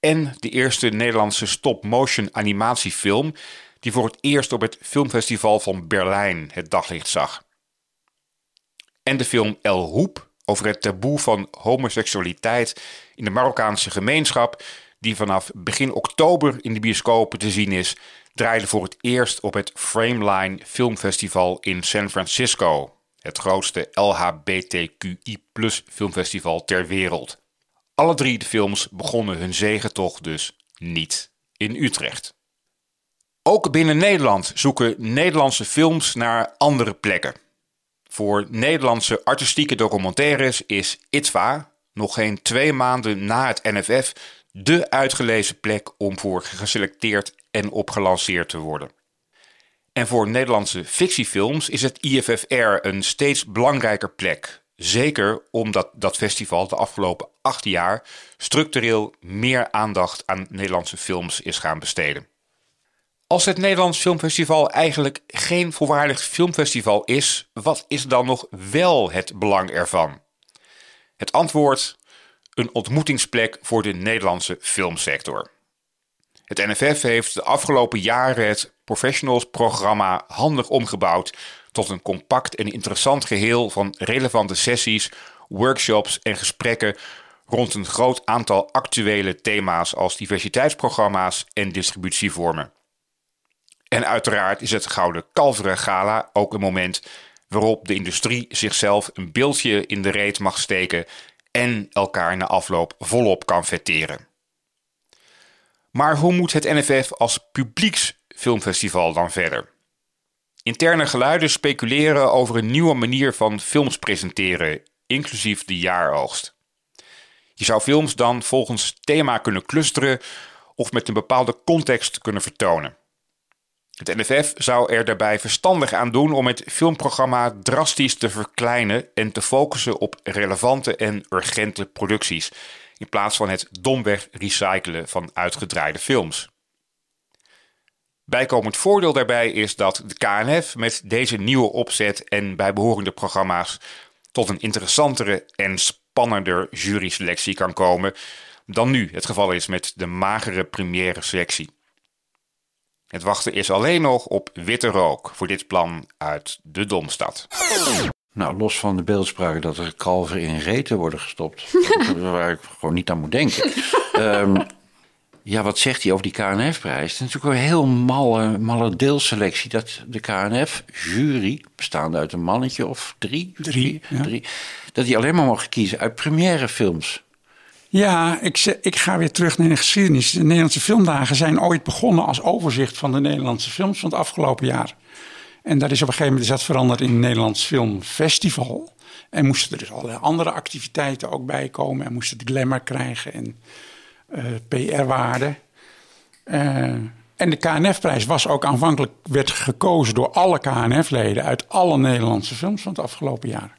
en de eerste Nederlandse stop-motion animatiefilm die voor het eerst op het filmfestival van Berlijn het daglicht zag. En de film El Hoep over het taboe van homoseksualiteit in de Marokkaanse gemeenschap, die vanaf begin oktober in de bioscopen te zien is, draaide voor het eerst op het Frameline Filmfestival in San Francisco het grootste LHBTQI filmfestival ter wereld. Alle drie de films begonnen hun zegentocht dus niet in Utrecht. Ook binnen Nederland zoeken Nederlandse films naar andere plekken. Voor Nederlandse artistieke documentaires is ITVA nog geen twee maanden na het NFF de uitgelezen plek om voor geselecteerd en opgelanceerd te worden. En voor Nederlandse fictiefilms is het IFFR een steeds belangrijker plek. Zeker omdat dat festival de afgelopen acht jaar structureel meer aandacht aan Nederlandse films is gaan besteden. Als het Nederlands Filmfestival eigenlijk geen volwaardig filmfestival is, wat is dan nog wel het belang ervan? Het antwoord: een ontmoetingsplek voor de Nederlandse filmsector. Het NFF heeft de afgelopen jaren het professionals-programma handig omgebouwd tot een compact en interessant geheel van relevante sessies, workshops en gesprekken rond een groot aantal actuele thema's als diversiteitsprogramma's en distributievormen. En uiteraard is het Gouden Kalveren Gala ook een moment waarop de industrie zichzelf een beeldje in de reet mag steken en elkaar na afloop volop kan vetteren. Maar hoe moet het NFF als publieksfilmfestival dan verder? Interne geluiden speculeren over een nieuwe manier van films presenteren, inclusief de jaaroogst. Je zou films dan volgens thema kunnen clusteren of met een bepaalde context kunnen vertonen. Het NFF zou er daarbij verstandig aan doen om het filmprogramma drastisch te verkleinen en te focussen op relevante en urgente producties, in plaats van het domweg recyclen van uitgedraaide films. Bijkomend voordeel daarbij is dat de KNF met deze nieuwe opzet en bijbehorende programma's tot een interessantere en spannender juryselectie kan komen dan nu het geval is met de magere première selectie. Het wachten is alleen nog op witte rook voor dit plan uit de Domstad. Nou, los van de beeldspraak dat er kalveren in reten worden gestopt, *laughs* waar ik gewoon niet aan moet denken. Um, *laughs* ja, wat zegt hij over die KNF-prijs? Het is natuurlijk een heel malle, malle deelselectie. Dat de KNF-jury, bestaande uit een mannetje of drie, drie, vier, drie dat die alleen maar mag kiezen uit première films. Ja, ik, ik ga weer terug naar de geschiedenis. De Nederlandse filmdagen zijn ooit begonnen als overzicht van de Nederlandse films van het afgelopen jaar. En dat is op een gegeven moment is dat veranderd in het Nederlands Filmfestival. En moesten er dus allerlei andere activiteiten ook bij komen. En moesten het glamour krijgen en PR-waarde. Uh, en de KNF-prijs was ook aanvankelijk werd gekozen door alle KNF-leden uit alle Nederlandse films van het afgelopen jaar.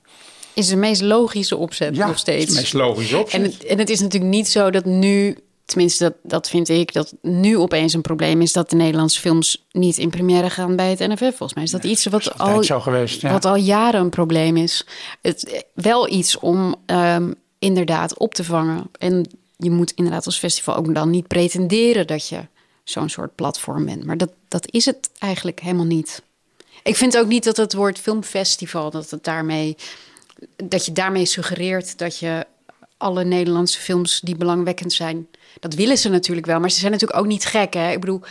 Is de meest logische opzet ja, nog steeds. De meest logische opzet. En het, en het is natuurlijk niet zo dat nu, tenminste dat, dat vind ik, dat nu opeens een probleem is dat de Nederlandse films niet in première gaan bij het NFF. Volgens mij is dat iets wat, al, zo geweest, ja. wat al jaren een probleem is. Het, wel iets om um, inderdaad op te vangen. En je moet inderdaad als festival ook dan niet pretenderen dat je zo'n soort platform bent. Maar dat, dat is het eigenlijk helemaal niet. Ik vind ook niet dat het woord filmfestival, dat het daarmee dat je daarmee suggereert dat je alle Nederlandse films die belangwekkend zijn. Dat willen ze natuurlijk wel, maar ze zijn natuurlijk ook niet gek. Hè? Ik bedoel,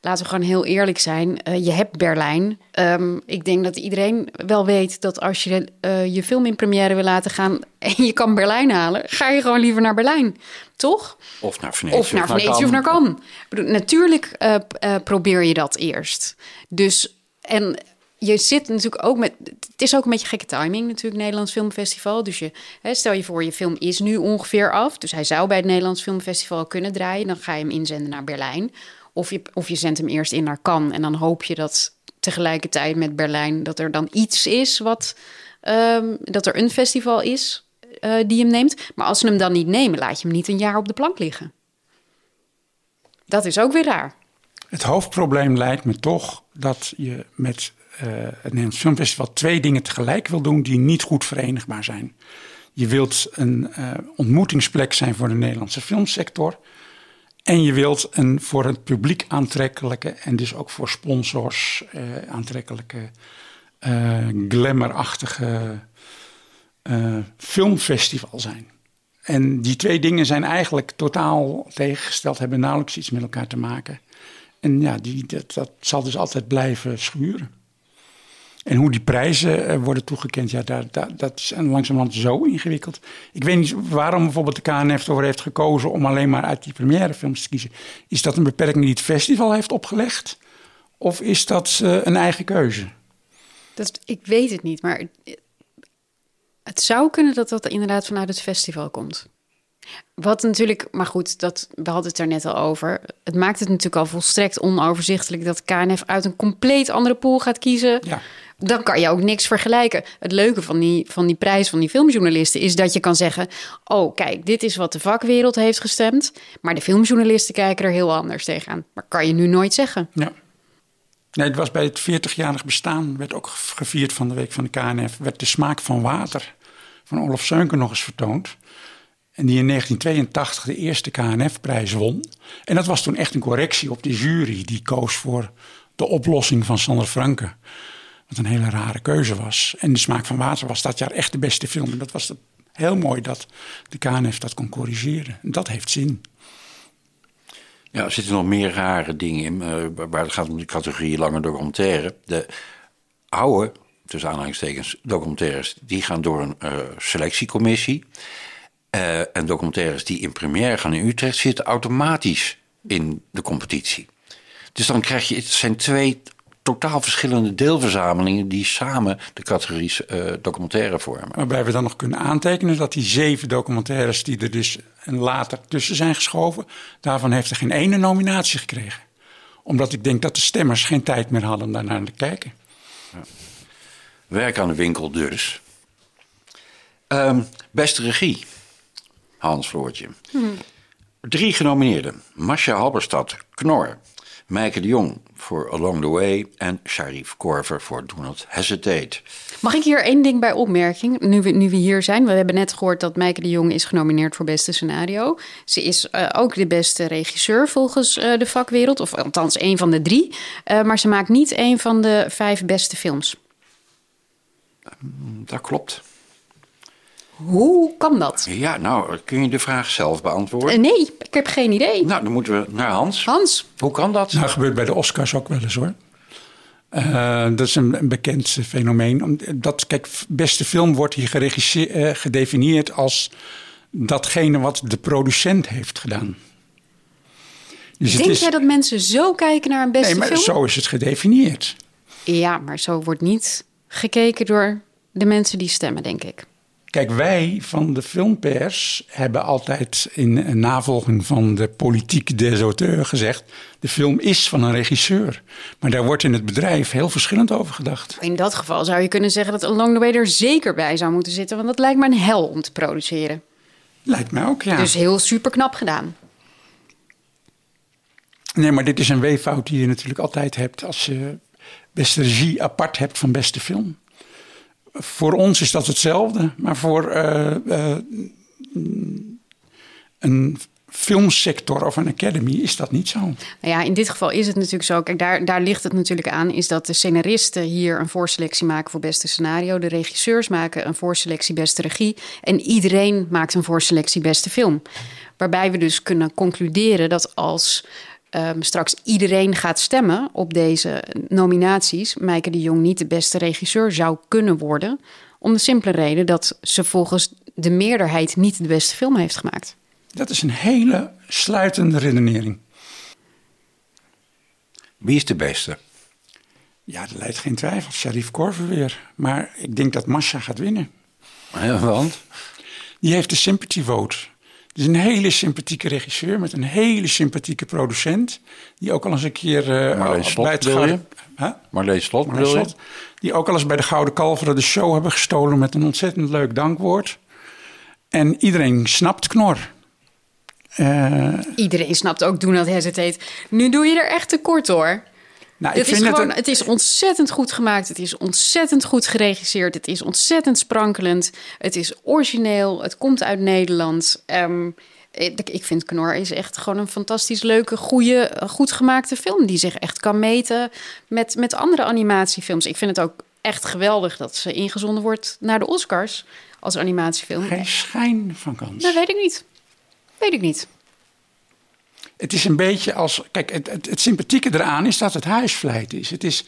laten we gewoon heel eerlijk zijn. Uh, je hebt Berlijn. Um, ik denk dat iedereen wel weet dat als je uh, je film in première wil laten gaan *laughs* en je kan Berlijn halen, ga je gewoon liever naar Berlijn, toch? Of naar Venetië of naar Venetië of naar Cannes. Natuurlijk uh, probeer je dat eerst. Dus en je zit natuurlijk ook met. Het is ook een beetje gekke timing, natuurlijk, Nederlands Filmfestival. Dus je, hè, stel je voor, je film is nu ongeveer af. Dus hij zou bij het Nederlands Filmfestival kunnen draaien. Dan ga je hem inzenden naar Berlijn. Of je, of je zendt hem eerst in naar Cannes. En dan hoop je dat tegelijkertijd met Berlijn dat er dan iets is wat. Um, dat er een festival is uh, die hem neemt. Maar als ze hem dan niet nemen, laat je hem niet een jaar op de plank liggen. Dat is ook weer raar. Het hoofdprobleem lijkt me toch dat je met het Nederlands Filmfestival twee dingen tegelijk wil doen die niet goed verenigbaar zijn. Je wilt een uh, ontmoetingsplek zijn voor de Nederlandse filmsector. En je wilt een voor het publiek aantrekkelijke en dus ook voor sponsors uh, aantrekkelijke, glamourachtige filmfestival zijn. En die twee dingen zijn eigenlijk totaal tegengesteld, hebben nauwelijks iets met elkaar te maken. En ja, die, dat zal dus altijd blijven schuren. En hoe die prijzen eh, worden toegekend, ja, daar, daar, dat is langzamerhand zo ingewikkeld. Ik weet niet waarom bijvoorbeeld de KNF ervoor heeft gekozen om alleen maar uit die première films te kiezen. Is dat een beperking die het festival heeft opgelegd? Of is dat uh, een eigen keuze? Dat, ik weet het niet, maar Het zou kunnen dat dat inderdaad vanuit het festival komt. Wat natuurlijk, maar goed, dat, we hadden het er net al over. Het maakt het natuurlijk al volstrekt onoverzichtelijk dat KNF uit een compleet andere pool gaat kiezen. Ja. Dan kan je ook niks vergelijken. Het leuke van die, van die prijs van die filmjournalisten is dat je kan zeggen: Oh, kijk, dit is wat de vakwereld heeft gestemd. Maar de filmjournalisten kijken er heel anders tegenaan. Maar kan je nu nooit zeggen. Ja. Nee, het was bij het 40-jarig bestaan, werd ook gevierd van de week van de KNF, werd de smaak van water van Olaf Seunken nog eens vertoond. En die in 1982 de eerste KNF-prijs won. En dat was toen echt een correctie op de jury. Die koos voor de oplossing van Sander Franke. Wat een hele rare keuze was. En De Smaak van Water was dat jaar echt de beste film. En dat was heel mooi dat de KNF dat kon corrigeren. En dat heeft zin. Ja, er zitten nog meer rare dingen in. Uh, waar het gaat om de categorie lange documentaire. De oude, tussen aanhalingstekens, documentaires... die gaan door een uh, selectiecommissie... Uh, en documentaires die in première gaan in Utrecht zitten automatisch in de competitie. Dus dan krijg je, het zijn twee totaal verschillende deelverzamelingen die samen de categorie uh, documentaire vormen. Waarbij we dan nog kunnen aantekenen dat die zeven documentaires die er dus later tussen zijn geschoven, daarvan heeft er geen ene nominatie gekregen. Omdat ik denk dat de stemmers geen tijd meer hadden om daarnaar te kijken. Ja. Werk aan de winkel dus. Um, beste regie. Hans Floortje. Hmm. Drie genomineerden. Masha Halberstad, Knor. Meike de Jong voor Along the Way en Sharif Korver voor Do Not Hesitate. Mag ik hier één ding bij opmerking? Nu we, nu we hier zijn, we hebben net gehoord dat Meike de Jong is genomineerd voor beste scenario. Ze is uh, ook de beste regisseur volgens uh, de vakwereld, of althans één van de drie. Uh, maar ze maakt niet één van de vijf beste films. Dat klopt. Hoe kan dat? Ja, nou, kun je de vraag zelf beantwoorden? Uh, nee, ik heb geen idee. Nou, dan moeten we naar Hans. Hans. Hoe kan dat? Nou, dat gebeurt bij de Oscars ook wel eens hoor. Uh, dat is een, een, bekend fenomeen. Dat, kijk, beste film wordt hier uh, gedefinieerd als datgene wat de producent heeft gedaan. Dus Denk is... jij dat mensen zo kijken naar een beste film? Nee, maar film? zo is het gedefinieerd. Ja, maar zo wordt niet gekeken door de mensen die stemmen, denk ik. Kijk, wij van de filmpers hebben altijd in navolging van de politiek des auteurs gezegd: de film is van een regisseur. Maar daar wordt in het bedrijf heel verschillend over gedacht. In dat geval zou je kunnen zeggen dat Along the Way er zeker bij zou moeten zitten, want dat lijkt me een hel om te produceren. Lijkt mij ook, ja. Dus heel super knap gedaan. Nee, maar dit is een weeffout die je natuurlijk altijd hebt als je beste regie apart hebt van beste film voor ons is dat hetzelfde, maar voor uh, uh, een filmsector of een academy is dat niet zo. Nou ja, in dit geval is het natuurlijk zo. Kijk, daar, daar ligt het natuurlijk aan, is dat de scenaristen hier een voorselectie maken voor beste scenario. De regisseurs maken een voorselectie beste regie. En iedereen maakt een voorselectie beste film. Waarbij we dus kunnen concluderen dat als um, straks iedereen gaat stemmen op deze nominaties, Mijke de Jong niet de beste regisseur zou kunnen worden. Om de simpele reden dat ze volgens de meerderheid niet de beste film heeft gemaakt. Dat is een hele sluitende redenering. Wie is de beste? Ja, er leidt geen twijfel. Sharif Korver weer. Maar ik denk dat Masha gaat winnen. Ja, want? Die heeft de sympathy vote. Het is een hele sympathieke regisseur met een hele sympathieke producent. Die ook al eens een keer uh, Marleen Slot, bij het Gouden... Huh? Marleen Slot, Marleen Slot. Die ook al eens bij de Gouden Kalveren de show hebben gestolen met een ontzettend leuk dankwoord. En iedereen snapt Knor. Uh, iedereen snapt ook Doen dat Hesitate. Nu doe je er echt tekort hoor. Nou, het, is gewoon, het, het is ontzettend goed gemaakt. Het is ontzettend goed geregisseerd. Het is ontzettend sprankelend. Het is origineel. Het komt uit Nederland. Um, ik, ik vind Knor is echt gewoon een fantastisch leuke, goede, goed gemaakte film. Die zich echt kan meten met, met andere animatiefilms. Ik vind het ook echt geweldig dat ze ingezonden wordt naar de Oscars als animatiefilm. Geen schijn van kans. Dat weet ik niet. Weet ik niet. Het is een beetje als. Kijk, het, het, het sympathieke eraan is dat het huisvleit is. Het is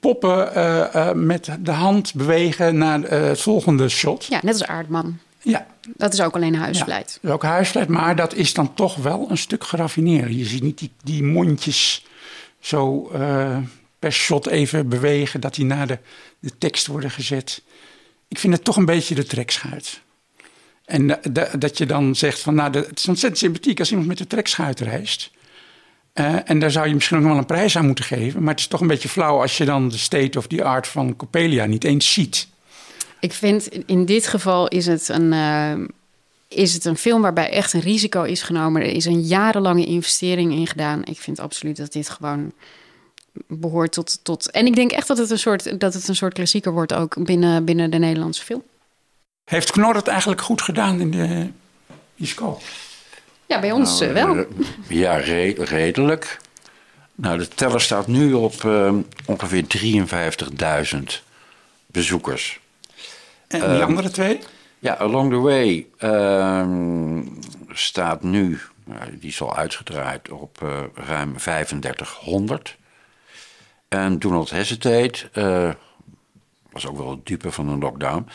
poppen uh, uh, met de hand bewegen naar uh, het volgende shot. Ja, net als Aardman. Ja. Dat is ook alleen huisvleit. Ja, ook huisvleit, maar dat is dan toch wel een stuk geraffineerd. Je ziet niet die, die mondjes zo per shot even bewegen, dat die naar de, de tekst worden gezet. ik vind het toch een beetje de trekschuit. En da- da- dat je dan zegt van, nou, het is ontzettend sympathiek als iemand met de trekschuit reist. Eh, en daar zou je misschien ook wel een prijs aan moeten geven. Maar het is toch een beetje flauw als je dan de state of the art van Coppelia niet eens ziet. Ik vind in dit geval is het een, eh, is het een film waarbij echt een risico is genomen. Er is een jarenlange investering in gedaan. Ik vind absoluut dat dit gewoon behoort tot. tot en ik denk echt dat het een soort, dat het een soort klassieker wordt ook binnen, binnen de Nederlandse film. Heeft Knor het eigenlijk goed gedaan in de bioscoop? Ja, bij ons Nou, eh, wel. eh, Ja, re- redelijk. Nou, de teller staat nu op eh, ongeveer 53.000 bezoekers. En die Ehm, andere twee? Ja, Along the Way ehm, staat nu, nou, die is al uitgedraaid, op eh, ruim 3500. En Do Not Hesitate, eh, was ook wel het dupe van een lockdown,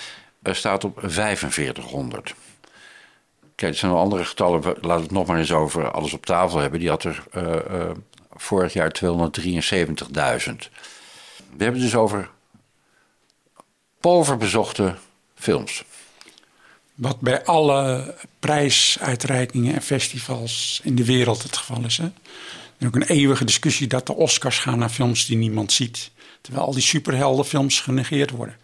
staat op 4500. Kijk, het zijn wel andere getallen. Laten we het nog maar eens over alles op tafel hebben. Die had er eh, eh, vorig jaar 273.000. We hebben dus over overbezochte films. Wat bij alle prijsuitreikingen en festivals in de wereld het geval is. Hè? Er is ook een eeuwige discussie dat de Oscars gaan naar films die niemand ziet. Terwijl al die superheldenfilms genegeerd worden.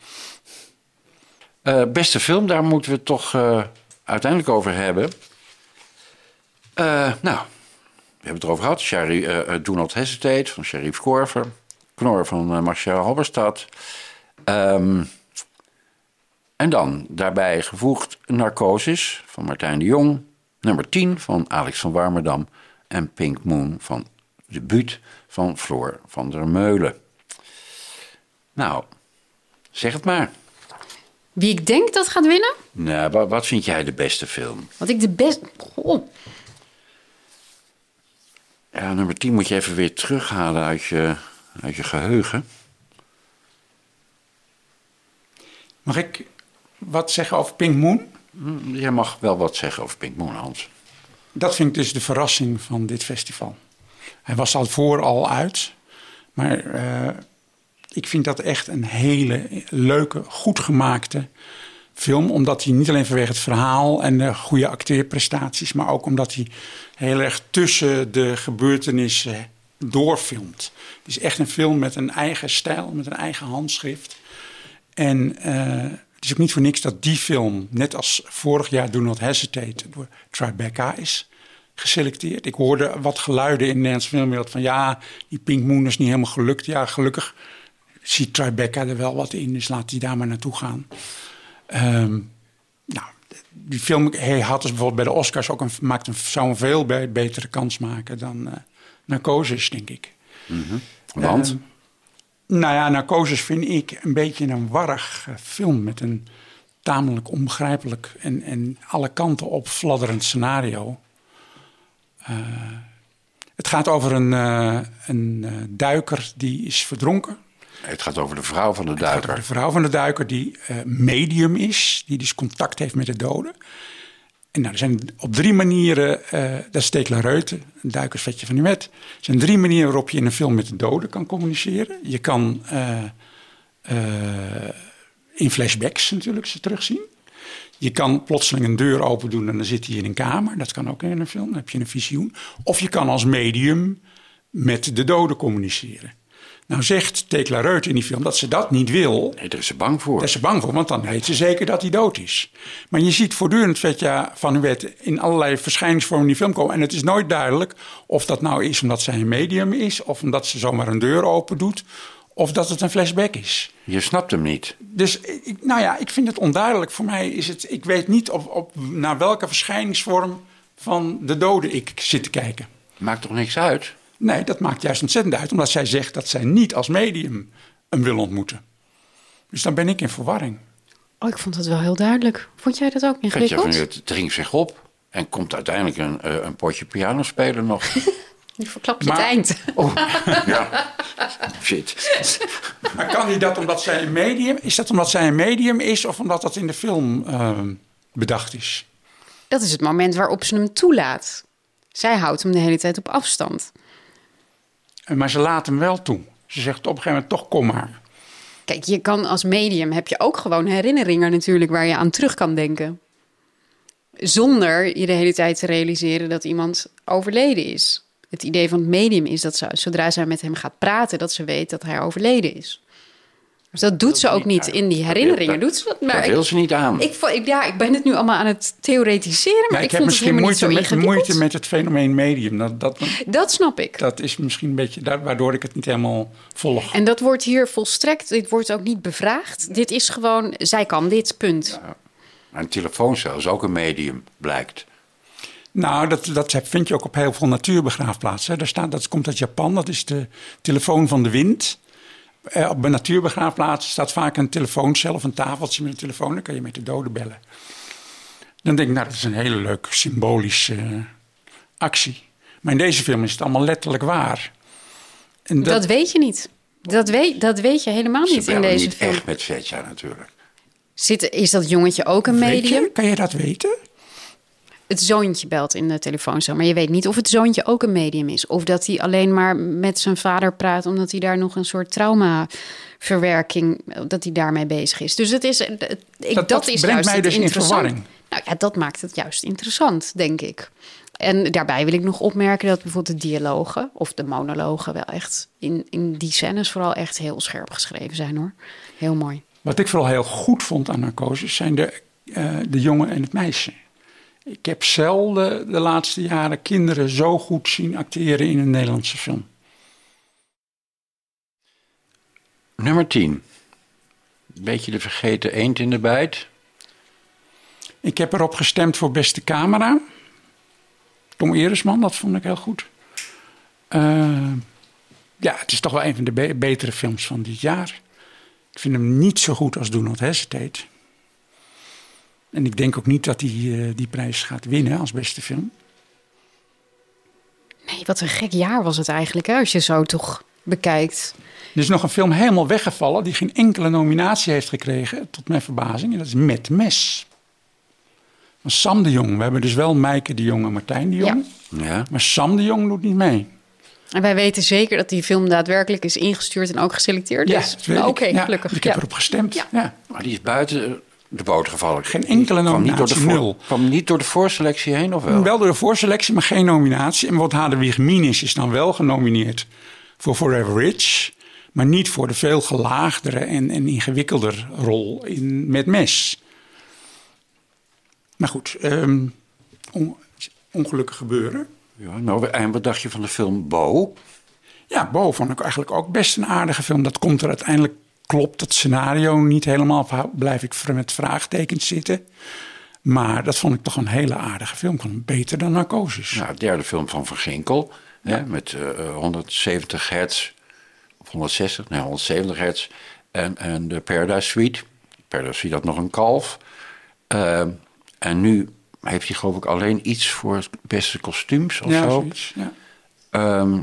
Eh, beste film, daar moeten we het toch eh, uiteindelijk over hebben. Eh, nou, we hebben het erover gehad. Shari, Do Not Hesitate van Sharif Korver. Knor van Marcel Halberstad. Ehm, en dan daarbij gevoegd Narcosis van Martijn de Jong. Nummer 10 van Alex van Warmerdam. En Pink Moon van de buut van Floor van der Meulen. Nou, zeg het maar. Wie ik denk dat gaat winnen? Nou, wat, wat vind jij de beste film? Wat ik de best. Goh. Ja, nummer 10 moet je even weer terughalen uit je, uit je geheugen. Mag ik wat zeggen over Pink Moon? Hm, Jij mag wel wat zeggen over Pink Moon, Hans. Dat vind ik dus de verrassing van dit festival. Hij was al voor al uit. Maar eh, ik vind dat echt een hele leuke, goed gemaakte film. Omdat hij niet alleen vanwege het verhaal en de goede acteerprestaties... maar ook omdat hij heel erg tussen de gebeurtenissen doorfilmt. Het is echt een film met een eigen stijl, met een eigen handschrift. En eh, het is ook niet voor niks dat die film, net als vorig jaar Do Not Hesitate... door Tribeca is geselecteerd. Ik hoorde wat geluiden in de Nederlandse filmwereld van... ja, die Pink Moon is niet helemaal gelukt. Ja, gelukkig ziet Tribeca er wel wat in, dus laat die daar maar naartoe gaan. Ehm, nou, die film hij had dus bijvoorbeeld bij de Oscars ook een, maakt een, zou een veel be- betere kans maken dan Narcosis, denk ik. Want? Ehm, nou ja, Narcosis vind ik een beetje een warrig eh, film met een tamelijk onbegrijpelijk en, en alle kanten op fladderend scenario. Eh, het gaat over een, een duiker die is verdronken. Het gaat over de vrouw van de Het gaat over duiker. de vrouw van de duiker die eh, medium is, die dus contact heeft met de doden. En nou, er zijn op drie manieren, eh, dat is Tekla Reuten, een duikersvetje van wet. Er zijn drie manieren waarop je in een film met de doden kan communiceren. Je kan eh, in flashbacks natuurlijk ze terugzien. Je kan plotseling een deur open doen en dan zit hij in een kamer. Dat kan ook in een film, dan heb je een visioen. Of je kan als medium met de doden communiceren. Nou zegt Tekla Reut in die film dat ze dat niet wil. Nee, daar is ze bang voor. Daar is ze bang voor, want dan weet ze zeker dat hij dood is. Maar je ziet voortdurend Vetja van Wet in allerlei verschijningsvormen in die film komen. En het is nooit duidelijk of dat nou is omdat zij een medium is... of omdat ze zomaar een deur open doet... of dat het een flashback is. Je snapt hem niet. Dus ik, nou ja, ik vind het onduidelijk. Voor mij is het... Ik weet niet op, op, naar welke verschijningsvorm van de doden ik zit te kijken. Maakt toch niks uit? Nee, dat maakt juist ontzettend uit. Omdat zij zegt dat zij niet als medium hem wil ontmoeten. Dus dan ben ik in verwarring. Oh, ik vond het wel heel duidelijk. Vond jij dat ook ingewikkeld? het drinkt zich op en komt uiteindelijk een, eh, een potje piano spelen nog. Nu verklap *laughs* je Maar- het eind. *laughs* ja, shit. Maar kan hij dat omdat zij een medium... Is dat omdat zij een medium is of omdat dat in de film ehm, bedacht is? Dat is het moment waarop ze hem toelaat. Zij houdt hem de hele tijd op afstand. Maar ze laat hem wel toe. Ze zegt op een gegeven moment toch kom maar. Kijk, je kan als medium heb je ook gewoon herinneringen natuurlijk waar je aan terug kan denken. Zonder je de hele tijd te realiseren dat iemand overleden is. Het idee van het medium is dat ze, zodra zij met hem gaat praten, dat ze weet dat hij overleden is. Dus dat doet ze ook niet in die herinneringen. Doet ze dat? Maar Dat wil ze niet aan. Ik, ik, ja, ik ben het nu allemaal aan het theoretiseren, maar Ja, ik, ik heb vond het misschien moeite zo met, ingewikkeld. moeite met het fenomeen medium. Dat, dat, Dat snap ik. dat is misschien een beetje waardoor ik het niet helemaal volg. En dat wordt hier volstrekt, dit wordt ook niet bevraagd. Dit is gewoon, zij kan dit, punt. Een telefooncel is ook een medium, blijkt. Nou, dat, dat vind je ook op heel veel natuurbegraafplaatsen. Daar staat, dat komt uit Japan, dat is de telefoon van de wind. Eh, op een natuurbegraafplaats staat vaak een telefooncel of een tafeltje met een telefoon. Dan kan je met de doden bellen. Dan denk ik, nou, dat is een hele leuke symbolische eh, actie. Maar in deze film is het allemaal letterlijk waar. En Dat, weet je niet. Dat weet, dat weet je helemaal Ze niet in deze niet film. echt met Vetja natuurlijk. Zit, is dat jongetje ook een Weet medium? je? Kan je dat weten? Het zoontje belt in de telefooncel, maar je weet niet of het zoontje ook een medium is. Of dat hij alleen maar met zijn vader praat omdat hij daar nog een soort traumaverwerking, dat hij daarmee bezig is. Dus het is, het- ik, dat, dat is brengt mij dus in verwarring. Nou ja, dat maakt het juist interessant, denk ik. En daarbij wil ik nog opmerken dat bijvoorbeeld de dialogen of de monologen wel echt in, in die scènes vooral echt heel scherp geschreven zijn hoor. Heel mooi. Wat ik vooral heel goed vond aan narcosis zijn de, eh, de jongen en het meisje. Ik heb zelden de laatste jaren kinderen zo goed zien acteren in een Nederlandse film. Nummer 10. Beetje de vergeten eend in de bijt. Ik heb erop gestemd voor beste camera. Tom Eresman, dat vond ik heel goed. Eh, ja, het is toch wel een van de be- betere films van dit jaar. Ik vind hem niet zo goed als Do Not Hesitate. En ik denk ook niet dat hij eh, die prijs gaat winnen als beste film. Nee, wat een gek jaar was het eigenlijk, hè, als je zo toch bekijkt. Er is nog een film helemaal weggevallen die geen enkele nominatie heeft gekregen, tot mijn verbazing. En dat is Met Mes. Van Sam de Jong. We hebben dus wel Maaike de Jong en Martijn de Jong. Ja. Maar Sam de Jong doet niet mee. En wij weten zeker dat die film daadwerkelijk is ingestuurd en ook geselecteerd Ja, is. dat weet Nou, ik. Oké, Ja, gelukkig. Ik heb Ja. erop gestemd. Ja. Maar die is buiten de boot gevallen. Geen enkele kwam niet door de nominatie, nul. Kwam niet door de voorselectie heen of wel? Wel door de voorselectie, maar geen nominatie. En wat Hadewig Minis is dan wel genomineerd voor Forever Rich. Maar niet voor de veel gelaagdere en, en ingewikkelder rol in Met Mes. Maar goed, on- ongelukken gebeuren. Ja, nou, en wat dacht je van de film Bo? Ja, Bo vond ik eigenlijk ook best een aardige film. Dat komt er uiteindelijk, klopt het scenario niet helemaal. Blijf ik met vraagtekens zitten. Maar dat vond ik toch een hele aardige film. Beter dan Narcosis. Nou, de derde film van Van Ginkel. Hè, met eh, 170 hertz. Of 160, nee, 170 hertz. En, en de Paradise Suite. Paradise Suite had nog een kalf. Ehm, en nu heeft hij geloof ik alleen iets voor beste kostuums of Ja, zo. zoiets, ja. Ehm,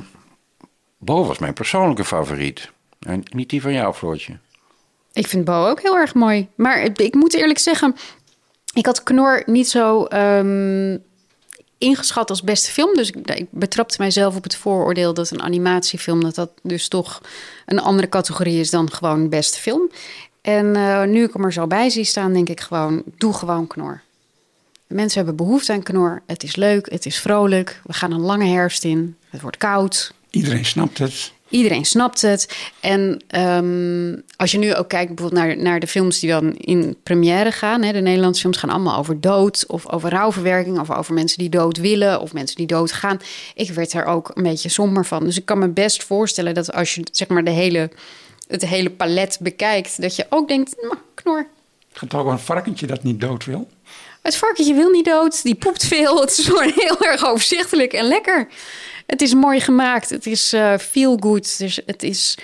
Bo was mijn persoonlijke favoriet. En niet die van jou, Floortje. Ik vind Bo ook heel erg mooi. Maar het- ik moet eerlijk zeggen, ik had Knor niet zo ehm, ingeschat als beste film. Dus ik, ik betrapte mijzelf op het vooroordeel dat een animatiefilm... dat dat dus toch een andere categorie is dan gewoon beste film. En eh, nu ik hem er zo bij zie staan, denk ik gewoon, doe gewoon Knor. Mensen hebben behoefte aan Knor. Het is leuk, het is vrolijk. We gaan een lange herfst in. Het wordt koud. Iedereen snapt het. Iedereen snapt het. En ehm, als je nu ook kijkt bijvoorbeeld naar, naar de films die dan in première gaan. Hè, de Nederlandse films gaan allemaal over dood of over rouwverwerking. Of over mensen die dood willen of mensen die dood gaan. Ik werd er ook een beetje somber van. Dus ik kan me best voorstellen dat als je zeg maar de hele, het hele palet bekijkt. Dat je ook denkt, "Nou, knor. Het gaat ook een varkentje dat niet dood wil. Het varkentje wil niet dood, die poept veel. Het is gewoon heel erg overzichtelijk en lekker. Het is mooi gemaakt, het is eh, feel good. Dus het is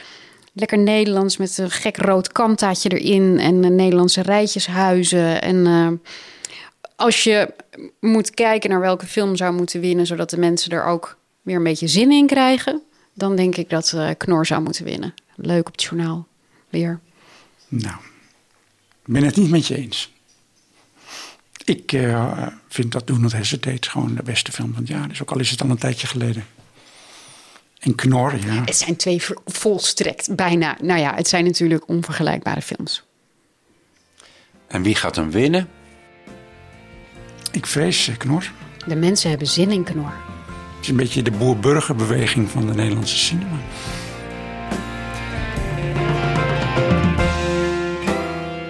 lekker Nederlands met een gek rood kantaatje erin... en eh, Nederlandse rijtjeshuizen. En eh, als je moet kijken naar welke film zou moeten winnen... zodat de mensen er ook weer een beetje zin in krijgen... dan denk ik dat Knor zou moeten winnen. Leuk op het journaal, weer. Nou, ik ben het niet met je eens. Ik eh, vind dat Do Not Hesitate gewoon de beste film van het jaar is. Ook al is het al een tijdje geleden. En Knor, ja. Het zijn twee volstrekt bijna... Nou ja, het zijn natuurlijk onvergelijkbare films. En wie gaat hem winnen? Ik vrees eh, Knor. De mensen hebben zin in knor. Het is een beetje de boer-burgerbeweging van de Nederlandse cinema.